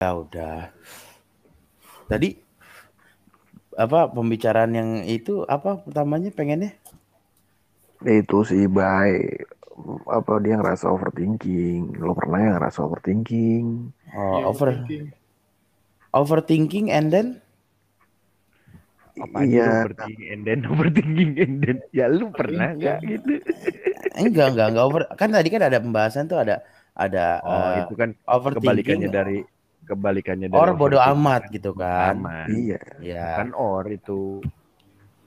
Ya udah. Tadi apa pembicaraan yang itu apa pertamanya pengennya? Itu sih baik apa dia ngerasa overthinking. Lo pernah ya ngerasa overthinking? Oh, Iya, over overthinking. overthinking and then Apa Iya. overthinking and then overthinking and then. Ya lu pernah nggak gitu? enggak enggak enggak over kan tadi kan ada pembahasan tuh ada ada Oh, eh, itu kan overthinking kebalikannya dari kebalikannya dari or bodo overthinking. amat gitu kan. Aman. Iya. Ya. Kan or itu.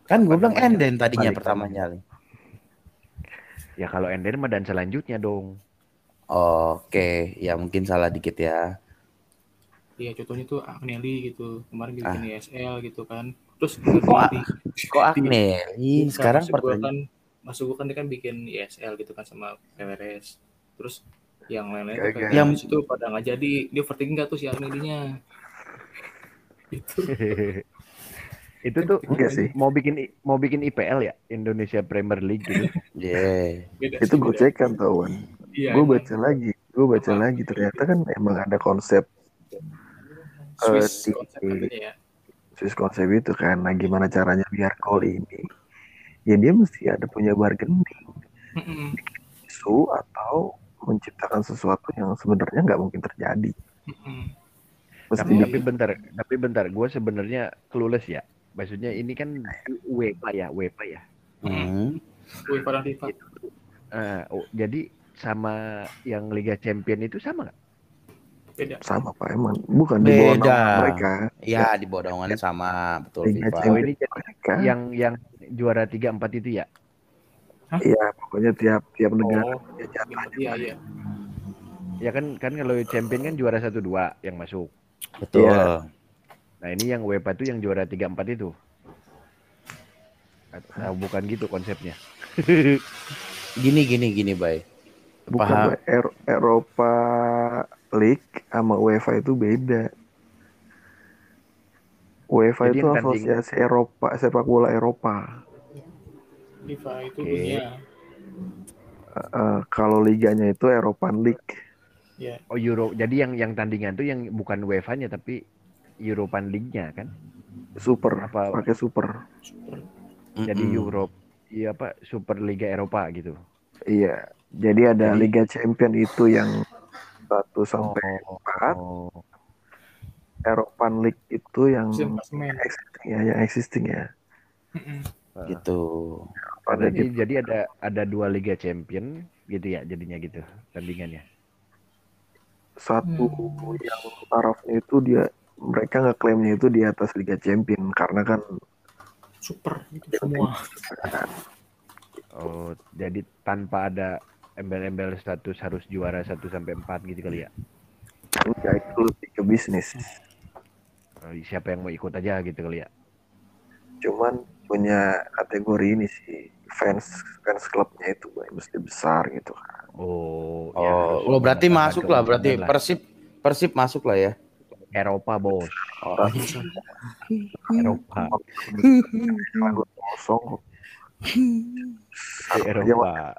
Kan gue bilang then tadinya balik pertamanya. Ya kalau and then mah dan selanjutnya dong. Oke, ya mungkin salah dikit ya. Iya contohnya tuh Agnelli gitu kemarin bikin Ah. ESL gitu kan terus Kok- di, Kok Agnelli sekarang gua pertanyaan kan masuk gua kan dia kan bikin ESL gitu kan sama PWRS terus yang lain-lain tuh kayak Yang- yang itu pada nggak jadi dia overthinking nggak tuh si Agnelli-nya itu itu tuh Enggak sih. mau bikin mau bikin IPL ya Indonesia Premier League gitu. Yeah. beda Itu gue cek kan Wan. iya, Gue emang. baca lagi. Gue baca lagi. Ternyata kan emang ada konsep Swiss di- konsep ya Swiss konsep itu kan. Nah gimana caranya biar gol ini? Ya dia mesti ada punya bargaining Mm-mm. isu atau menciptakan sesuatu yang sebenarnya nggak mungkin terjadi. Mesti tapi, di- tapi bentar, tapi bentar, gue sebenarnya clueless ya. Maksudnya ini kan UEFA ya, UEFA ya. Hmm. UEFA dan FIFA Eh, oh, jadi sama yang Liga Champion itu sama nggak? beda sama pak emang bukan di bawah mereka. Ya di bodongannya sama betul Liga FIFA. Oh ini mereka. yang yang juara 3 4 itu ya. Iya pokoknya tiap tiap negara oh punya jatah. iya iya Ya kan kan kalau Champion kan juara 1 2 yang masuk. Betul. Iya. Nah, ini yang UEFA itu yang juara 3 4 itu. Atau bukan gitu konsepnya. Gini gini gini, Bay. Bukan. Er- Eropa League sama UEFA itu beda. UEFA Jadi itu asosiasi Eropa sepak bola Eropa. FIFA itu Oke. dunia Eh, kalau liganya itu Eropan League. ya Oh Euro. Jadi yang yang tandingan tuh yang bukan UEFA-nya tapi European League-nya kan. Super, Apa- pakai super. Jadi Mm-mm. Europe iya apa Super Liga Eropa gitu. Iya. Jadi ada Jadi- Liga Champion itu yang 1 sampai Oh. 4, Oh. Eropan League itu yang existing ya, yang existing ya. Mm-mm. gitu. Pada Jadi, gitu. jadi ada ada dua Liga Champion gitu ya jadinya gitu tandingannya. Satu yang tarafnya itu dia mereka ngeklaimnya itu di atas Liga Champion karena kan super itu semua Oh, jadi tanpa ada embel-embel status harus juara 1 sampai 4 gitu kali ya. enggak itu lebih ke bisnis. Oh, siapa yang mau ikut aja gitu kali ya. Cuman punya kategori ini sih fans fans klubnya itu mesti besar gitu kan. Oh, Oh, harus lo berarti menambahkan masuk lah berarti keuntungan Persib Persib masuk lah ya. Eropa, Bos. Oh, Eropa. Lagu kosong Eropa.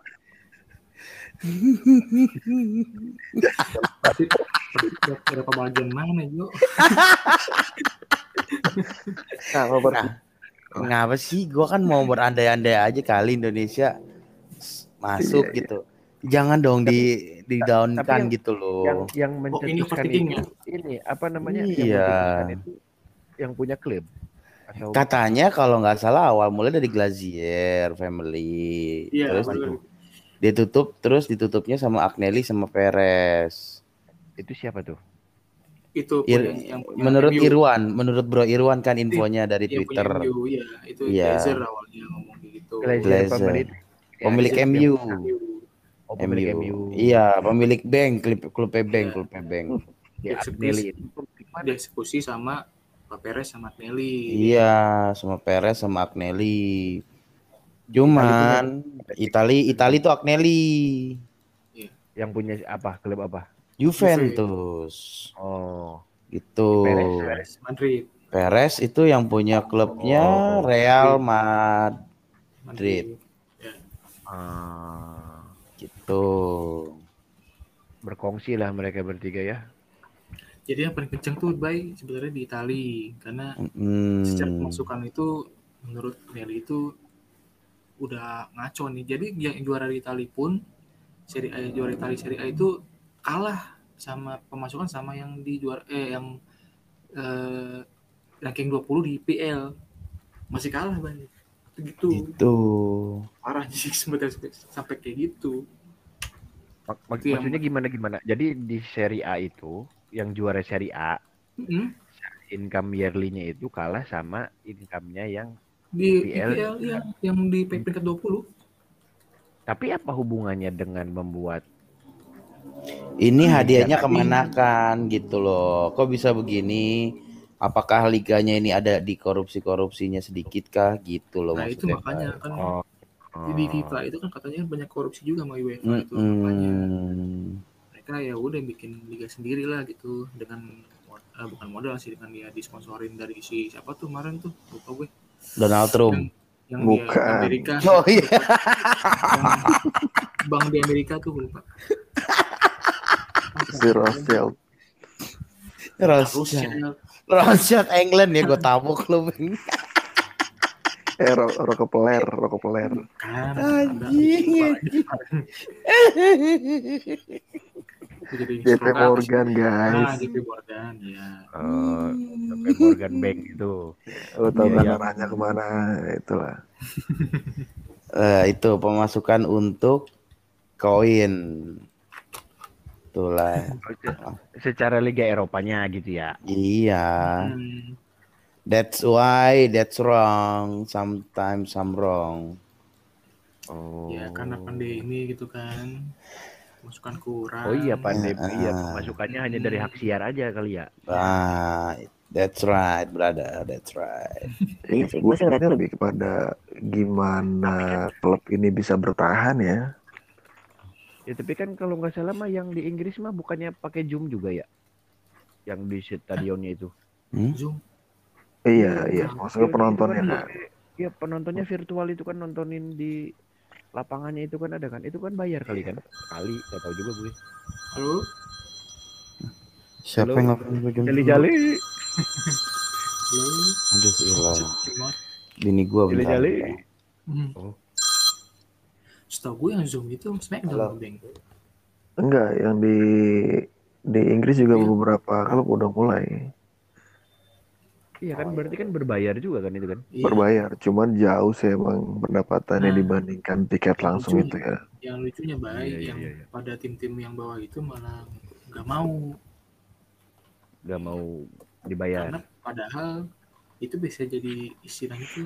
ada kebagian mana yuk Nah, apa berarti? Ngapa sih? Gua kan mau berandai-andai aja kali Indonesia masuk Iya, iya. gitu. Jangan dong di di down tapi kan yang- gitu loh. Yang yang Oh, ini mencetuskan itu ini apa namanya? Yang Iya. mencetuskan itu yang punya klub. Atau Katanya kalau nggak salah awal mulai dari Glazier Family, Iya, terus bener. di- ditutup terus ditutupnya sama Agnelli sama Perez. itu siapa tuh? Itu Ir- yang punya menurut MU. Irwan, menurut Bro Irwan kan infonya dari Yang Twitter. MU, iya itu Iya. Glazer awalnya ngomong gitu Glazer pemilik Pemilik Ya, MU. Oh, pemilik MU. MU. Iya, pemilik bank, klub bank, Iya. bank. Di Eksekusi. Agnelli itu gimana? dieksekusi sama Pak Perez sama Nelly Iya, sama Perez sama Agnelli. Cuman Itali Itali tuh Agnelli. Yang punya apa? Klub apa? Juventus. Oh, Gitu. Perez. Perez Madrid Perez itu yang punya klubnya Oh, Real Madrid Madrid ya. ah, gitu. berkongsi lah mereka bertiga ya. Jadi yang paling kenceng tuh bay sebenarnya di Itali karena Hmm. secara pemasukan itu menurut Nelly itu udah ngaco nih. Jadi yang juara di Itali pun seri A juara Itali seri A itu kalah sama pemasukan sama yang di juara eh yang eh, ranking 20 di PL masih kalah bay. Gitu. Itu. Parah sih sebenarnya sampai kayak gitu. Mak- mak- yang- maksudnya gimana gimana? Jadi di Serie A itu yang juara Serie A Mm-mm. income yearly-nya itu kalah sama income-nya yang Di PL. PL yang yang di peringkat 20. tapi apa hubungannya dengan membuat Ini Hmm, hadiahnya ya, ke mana kan gitu loh. Kok bisa begini? Apakah liganya ini ada di korupsi-korupsinya sedikit kah gitu loh Nah, itu makanya kan oh, di FIFA itu kan katanya banyak korupsi juga sama UEFA itu makanya Mm-mm. mereka ya udah bikin liga sendiri lah gitu dengan eh, bukan modal sih dengan dia disponsorin dari si siapa tuh kemarin tuh lupa gue Donald Trump. yang Bukan. di Amerika Oh iya. yang bank di Amerika tuh lupa Si Rothschild. Rothschild. Rothschild. Rothschild England ya gue tabuk lu. Eh, Ro Rockefeller, Rockefeller. Anjing, jadi JP Morgan, ah guys. JP Morgan ya eh, sampai Morgan Bank itu Lo tau Iya, kan iya. arahnya ke mana? Itulah. Eh, itu pemasukan untuk koin. Itulah. secara Liga Eropanya gitu ya. Iya. Hmm, That's why that's wrong. Sometimes I'm wrong. Oh. ya karena pandemi gitu kan masukan kurang Oh iya pandemi Ah. iya pemasukannya hanya dari hak siar aja kali ya. Right. That's right, brother. That's right. Ini sih gue sih ngeliatnya lebih kepada gimana klub ini bisa bertahan ya. Ya tapi kan kalau nggak salah mah yang di Inggris mah bukannya pakai Zoom juga ya? Yang di stadionnya itu. zoom Iya, iya. Maksudnya penontonnya Itu kan. Iya penontonnya virtual itu kan nontonin di lapangannya itu kan ada kan? Itu kan bayar kali kan? Kali, nggak tahu juga gue. halo Siapa Halo. yang ngapain gue jam Jali-jali, halo Aduh, ilah. Bini gua bentar. jali-jali. hmm. Oh. Setahu gue yang zoom itu Smackdown Halo. Bang. Enggak, yang di di Inggris juga Iya. beberapa klub udah mulai Iya kan berarti kan berbayar juga kan itu kan? Iya. berbayar. Cuman jauh sih emang pendapatannya Nah. dibandingkan tiket langsung Lucu. itu ya. yang lucunya baik Iya, iya, yang iya, iya. pada tim-tim yang bawah itu malah nggak mau Gak mau dibayar. karena padahal itu bisa jadi istilahnya itu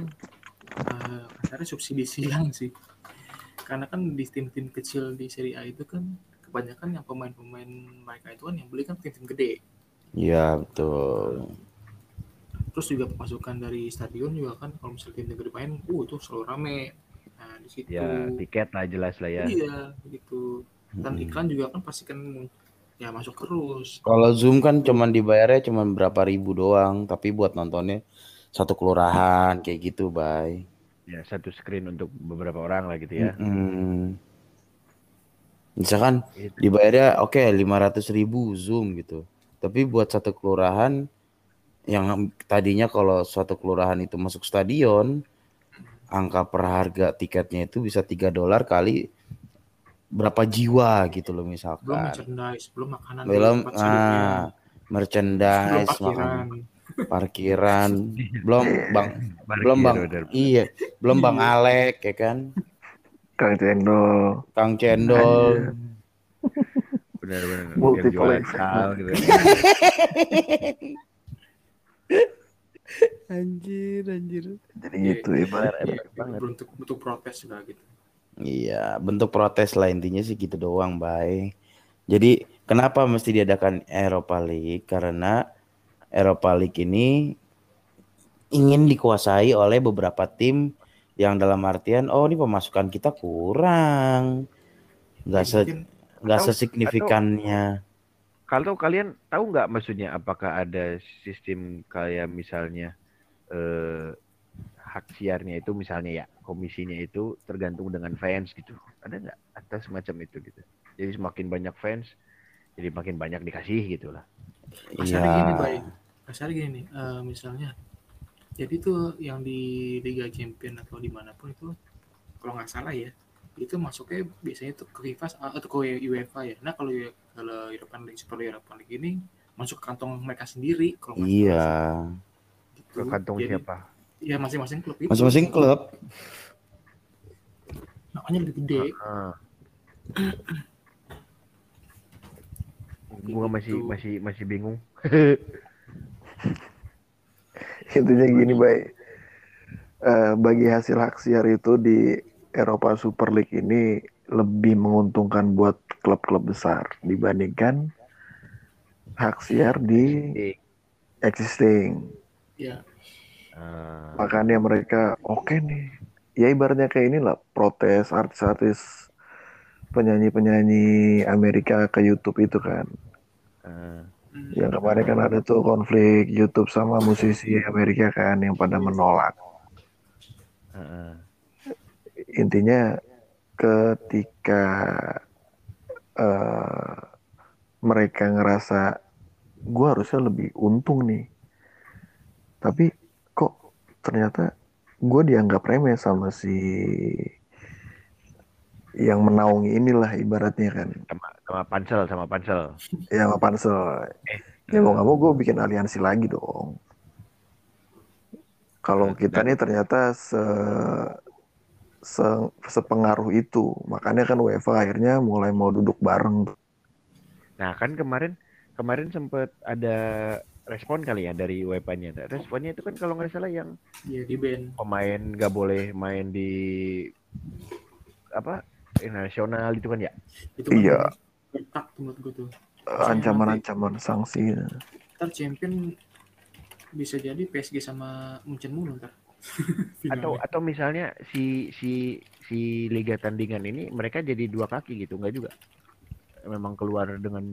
eh kasarnya subsidi silang sih karena kan di tim-tim kecil di Serie A itu kan kebanyakan yang pemain-pemain mereka itu kan yang beli kan tim-tim gede Iya, betul. terus juga pemasukan dari stadion juga kan kalau misalnya tim gede main uh itu selalu rame nah di situ Ya tiket lah jelas lah ya. iya gitu dan Mm-mm. iklan juga kan pasti kan ya masuk terus Kalau Zoom kan cuman dibayarnya cuman berapa ribu doang, tapi buat nontonnya satu kelurahan kayak gitu, Bay. Ya satu screen untuk beberapa orang lah gitu ya. Mm-mm. Misalkan Itu. dibayarnya oke 500 ribu Zoom gitu. Tapi buat satu kelurahan yang tadinya kalau suatu kelurahan itu masuk stadion, angka per harga tiketnya itu bisa 3 dolar kali berapa jiwa gitu loh belum misalkan. merchandise belum makanan Belum ah, belum merchandise, makan, parkiran parkiran, belum bang, Parkir, belum bang, bener. iya, belum bang Iya. Alek ya kan, Kang Cendol. Kang Cendol, Bener-bener. Multi Yang jualan collection. sal gitu. anjir, anjir. Jadi Iya, gitu ibarat. banget. bentuk bentuk protes juga gitu Iya, bentuk protes lah intinya sih gitu doang, Bay. Jadi kenapa mesti diadakan Eropa League? Karena Eropa League ini ingin dikuasai oleh beberapa tim yang dalam artian, oh ini pemasukan kita kurang, nggak se nggak sesignifikannya. Kalau kalian tahu nggak maksudnya apakah ada sistem kayak misalnya eh, hak siarnya itu misalnya ya komisinya itu tergantung dengan fans gitu. Ada nggak atas semacam itu gitu. Jadi semakin banyak fans jadi makin banyak dikasih gitu lah gini, Iya. baik. Kasarnya gini nih, eh, misalnya, jadi tuh yang di Liga Champion atau di mana pun itu, kalau nggak salah ya, itu masuknya biasanya tuh ke FIFA atau ke UEFA ya. Nah kalau kalau European League, Super European League ini masuk ke kantong mereka sendiri. Kalau nggak Iya. salah sih, gitu. ke kantong Jadi, siapa Ya masing-masing klub itu. Masing-masing klub. Makanya lebih gede. Ah. Gua masih Gitu. masih masih bingung Intinya gini, baik. Eh, bagi hasil hak siar itu di Eropa Super League ini lebih menguntungkan buat klub-klub besar dibandingkan hak siar di existing. Ya, ah, Makanya mereka oke nih. Ya ibaratnya kayak inilah protes artis-artis penyanyi-penyanyi Amerika ke YouTube itu kan. Hmm, Yang kemarin kan ada tuh konflik YouTube sama musisi Amerika kan yang pada menolak. Intinya ketika eh, mereka ngerasa gue harusnya lebih untung nih. Tapi kok ternyata gue dianggap remeh sama si yang menaungi inilah ibaratnya kan. sama sama pansel sama pansel Ya sama pansel. Ya mau nggak mau gue bikin aliansi lagi dong. Kalau kita nih ternyata se, se- sepengaruh itu, makanya kan UEFA akhirnya mulai mau duduk bareng. nah kan kemarin kemarin sempat ada respon kali ya dari UEFA-nya responnya itu kan kalau nggak salah yang ya di band. pemain nggak boleh main di apa nasional itu kan ya Itu kan Iya. tuh menurut gue tuh. Ancaman-ancaman sanksi. Ntar champion bisa jadi PSG sama Munchen mulu ntar. atau atau misalnya si si si liga tandingan ini mereka jadi dua kaki gitu nggak juga memang keluar dengan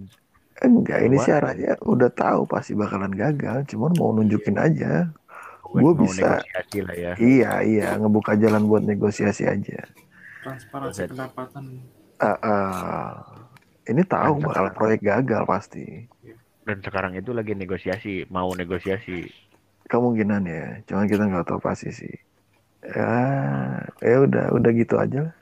Enggak, ini sih arahnya udah tahu pasti bakalan gagal, cuman mau nunjukin aja. buat Gua mau bisa. lah ya Iya, iya, ngebuka jalan buat negosiasi aja. Transparansi Oke. pendapatan. Ah, ah. ini tahu Kan bakal sekarang. proyek gagal pasti. dan sekarang itu lagi negosiasi mau negosiasi Kemungkinan ya, cuman kita nggak tahu pasti sih. Ya, ya udah, udah gitu aja. lah.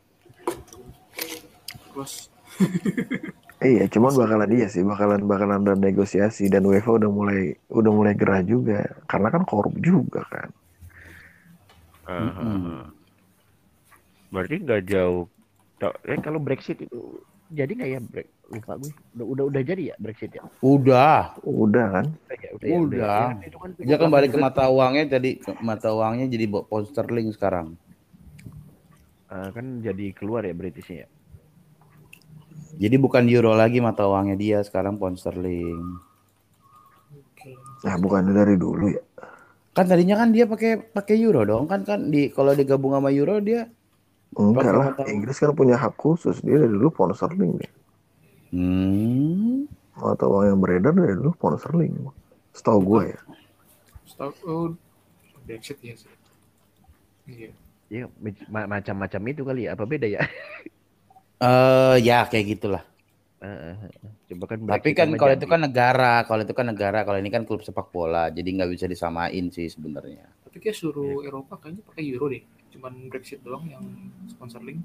Terus Iya, cuman bakalan iya sih, bakalan bakalan ada negosiasi dan UEFA udah mulai udah mulai gerah juga, karena kan korup juga kan. Eh, Mm-mm. Berarti nggak jauh Tau- eh kalau Brexit itu jadi nggak ya Bre- lupa gue udah udah udah jadi ya Brexit ya Udah. Udah kan? udah ya udah, ya, Udah. ya. Itu kan Dia kembali ke mata uangnya tadi mata uangnya jadi bo- pound sterling sekarang. Eh, kan jadi keluar ya Britishnya ya Jadi bukan euro lagi mata uangnya dia sekarang pound sterling. oke. Nah, bukannya dari dulu ya. Kan tadinya kan dia pakai pakai euro dong kan kan di kalau digabung sama euro dia Enggak lah. Inggris kan punya hak khusus, dia dari dulu pound sterling deh. hmm, Mata uang yang beredar dari dulu pound sterling. Setahu gue ya. Setahu oh, Brexit ya sih. Iya. Iya, ma- macam-macam itu kali ya apa beda ya eh ya kayak gitulah. Eh. coba kan Tapi kan kalau jadi. itu kan negara, kalau itu kan negara, kalau ini kan klub sepak bola, jadi nggak bisa disamain sih sebenarnya. Tapi kayak suruh Eropa kayaknya pakai euro deh. Cuman Brexit doang yang sponsor link.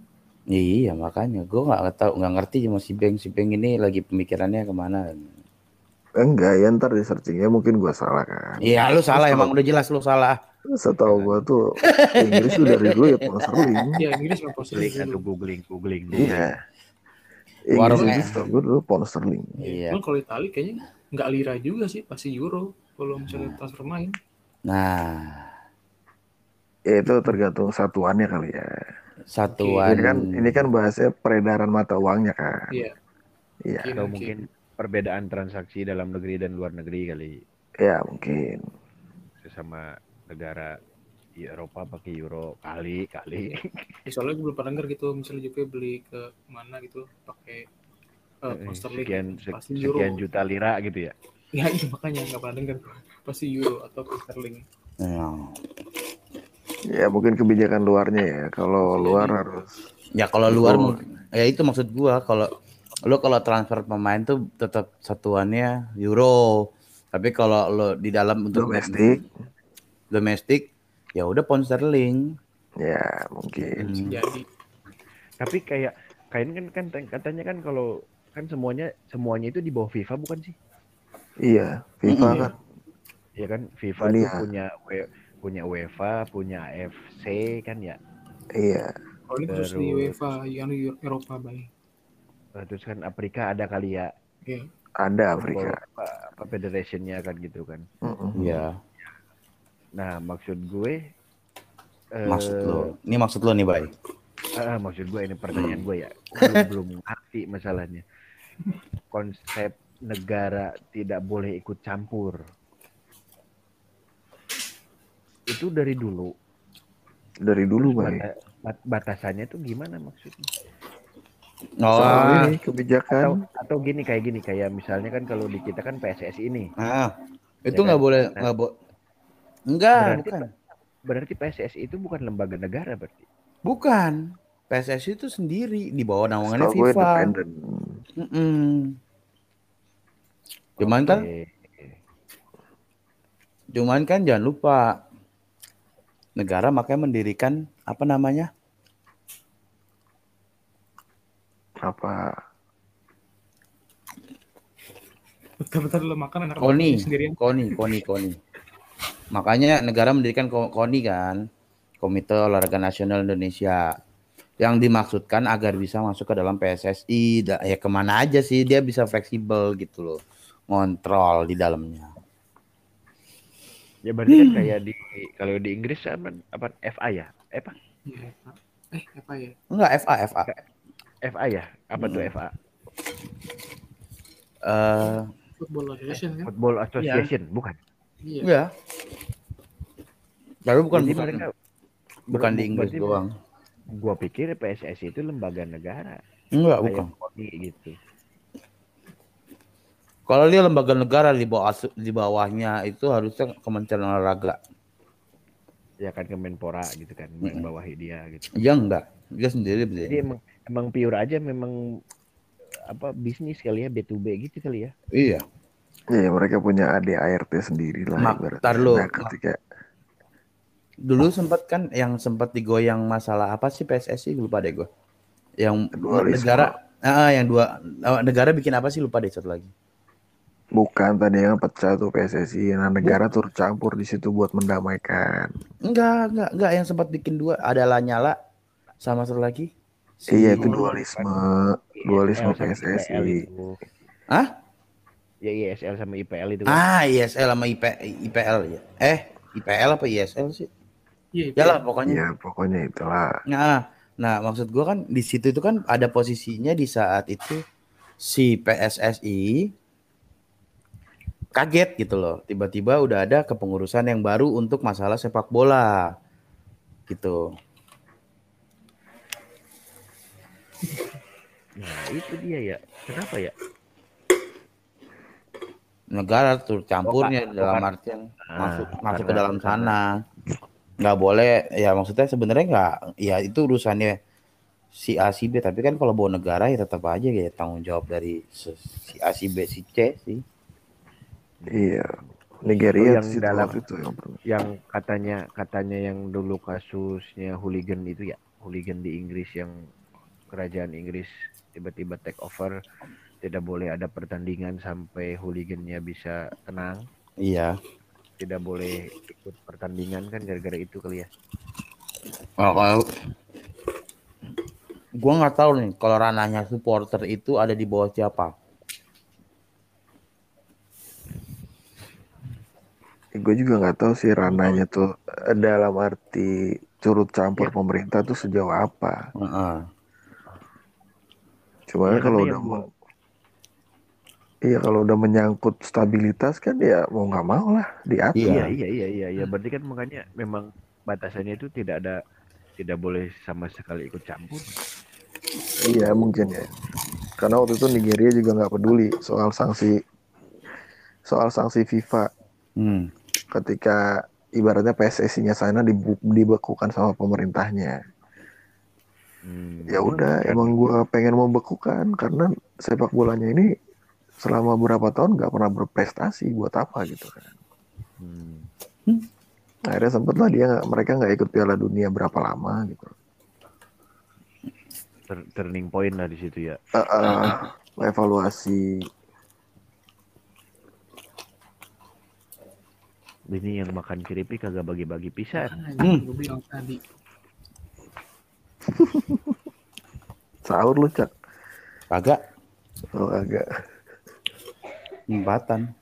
Iya makanya gue nggak tahu nggak ngerti sama si Beng si Beng ini lagi pemikirannya ke mana. Enggak, ya ntar di searchingnya mungkin gue salah kan. Iya lu salah emang udah jelas lu salah. Setahu gue tuh Inggris tuh dari dulu ya pound sterling. Ya Inggris sponsor link atau dulu. googling googling dulu. Iya. Inggris Warungnya. itu setahu gue dulu pound sterling. Iya. Cuman kalau Itali kayaknya nggak lira juga sih, pasti euro. Kalau misalnya transfer main. Nah Ya itu tergantung satuannya kali ya. satuan. Ini kan ini kan bahasnya peredaran mata uangnya kan. Iya. Iya, Mungkin, atau mungkin perbedaan transaksi dalam negeri dan luar negeri kali ya mungkin. sesama negara di Eropa pakai euro kali kali Ya, soalnya gue belum pernah denger gitu, misalnya Juve beli ke mana gitu pakai uh, pound sterling. sekian se- pasti euro. sekian juta lira gitu ya Ya iya makanya nggak pernah denger gue. Pasti euro atau sterling. Ya. Ya mungkin kebijakan luarnya ya. Kalau luar harus Ya kalau luar Oh. mungkin- ya itu maksud gua kalau lo kalau transfer pemain tuh tetap satuannya euro. Tapi kalau lo di dalam untuk Domestik, domestik ya udah pound sterling. ya mungkin. Hmm. Jadi Tapi kayak kayak kan kan katanya kan kalau kan semuanya semuanya itu di bawah FIFA bukan sih? Iya, FIFA Mm-mm. kan. Ya kan FIFA Dunia. punya punya UEFA, punya AFC kan ya. Iya, kalau khusus di Terus- UEFA, yang di Eropa baik. Eh, Terus kan Afrika ada kali ya. Ya. ada Afrika. Apa, apa federationnya kan gitu kan. Iya. Nah maksud gue. eh, Maksud lo. Ini maksud lo nih, Bay. ah, maksud gue ini pertanyaan gue ya. Belum, belum ngerti masalahnya. Konsep negara tidak boleh ikut campur. Itu dari dulu. Dari dulu, bata- bat- batasannya tuh gimana maksudnya? Oh, Soal ini Atau kebijakan. atau gini kayak gini kayak misalnya kan kalau di kita kan PSSI ini nah, itu Ya nggak kan? boleh Nah. nggak bo Enggak, Berarti- bukan. berarti PSSI itu bukan lembaga negara berarti. Bukan. PSSI itu sendiri di bawah naungannya FIFA. independen. Mm-mm. Cuman kan, Oke. cuman kan jangan lupa negara makanya mendirikan apa namanya? Apa? Bentar-bentar lo makan anak Koni, sendirian. Koni, Koni, Koni. Makanya negara mendirikan Ko- Koni kan, Komite Olahraga Nasional Indonesia, yang dimaksudkan agar bisa masuk ke dalam PSSI. Ya ke mana aja sih dia bisa fleksibel gitu loh, ngontrol di dalamnya. Ya berarti kan kayak di kalau di Inggris apa, apa FA ya? Eh, Apa? Iya, Pak. Eh, apa ya? Enggak FA, FA. FA ya? Apa tuh Hmm. FA? Eh, Football Association kan? Football Association, bukan? Iya. ya. Tapi bukan Jadi bukan, mereka bukan di Inggris doang. Gua pikir PSSI itu lembaga negara. Enggak, bukan. KONI gitu. Kalau dia lembaga negara di bawah di bawahnya itu harusnya Kementerian Olahraga. Ya kan Kemenpora gitu kan, Mm-mm. membawahi dia gitu. Ya enggak, dia sendiri Jadi berdiri. emang emang pure aja memang apa bisnis kali ya B2B gitu kali ya. Iya. Iya, mereka punya ADART sendiri lah. Mak, tar lu. Nah, ketika Dulu sempat kan yang sempat digoyang masalah apa sih PSSI lupa deh gue. Yang Dualisme. negara ah yang dua ah, negara bikin apa sih lupa deh satu lagi. Bukan tadi yang pecah tuh PSSI, nah negara turut campur di situ buat mendamaikan. Enggak, enggak, enggak yang sempat bikin dua ada Lanyala sama satu lagi. Si- Iya itu dualisme, dualisme ISL sama IPL PSSI. Hah? Ya ISL sama IPL itu. kan. Ah, ISL sama IP, IPL ya. Eh, IPL apa ISL sih? Iya, Ya lah pokoknya. Iya pokoknya itulah. Nah, nah maksud gua kan di situ itu kan ada posisinya di saat itu si PSSI kaget gitu loh. Tiba-tiba udah ada kepengurusan yang baru untuk masalah sepak bola. Gitu. Nah, itu dia ya. Kenapa ya? Negara tuh campurnya Oh, dalam artian Ah, masuk masuk ke dalam sana. Nggak boleh ya maksudnya sebenarnya nggak ya itu urusannya si A si B tapi kan kalau bawa negara ya tetap aja ya tanggung jawab dari si A si B si C sih. Iya. Nigeria yang di situ dalam- itu yang. Yang katanya katanya yang dulu kasusnya hooligan itu ya, hooligan di Inggris yang kerajaan Inggris tiba-tiba take over tidak boleh ada pertandingan sampai hooligannya bisa tenang, Iya. tidak boleh ikut pertandingan kan gara-gara itu kali ya. Oh, kalau gua nggak tahu nih kalau ranahnya supporter itu ada di bawah siapa. Gue juga nggak tahu sih ranahnya tuh eh, dalam arti turut campur pemerintah tuh sejauh apa. Heeh. Cuma Ya, kalau udah mau Iya kalau udah menyangkut stabilitas kan ya mau nggak mau lah diatur. Iya. Iya, iya, iya, iya, iya. Berarti kan makanya memang batasannya itu tidak ada tidak boleh sama sekali ikut campur. Iya mungkin ya. Karena waktu itu Nigeria juga nggak peduli soal sanksi soal sanksi FIFA Hmm. Ketika ibaratnya PSSI-nya sana dibu- dibekukan sama pemerintahnya. Hmm. ya udah Kan- emang gua pengen membekukan karena sepak bolanya ini selama berapa tahun nggak pernah berprestasi buat apa gitu kan Hmm. akhirnya sempet lah dia nggak- mereka nggak ikut Piala Dunia berapa lama gitu Tur- turning point lah di situ ya. Eh, eh, evaluasi Ini yang makan keripik kagak bagi-bagi pisan. Makanya gue bilang tadi. Sahur lu cak? Kagak. Oh agak empatan.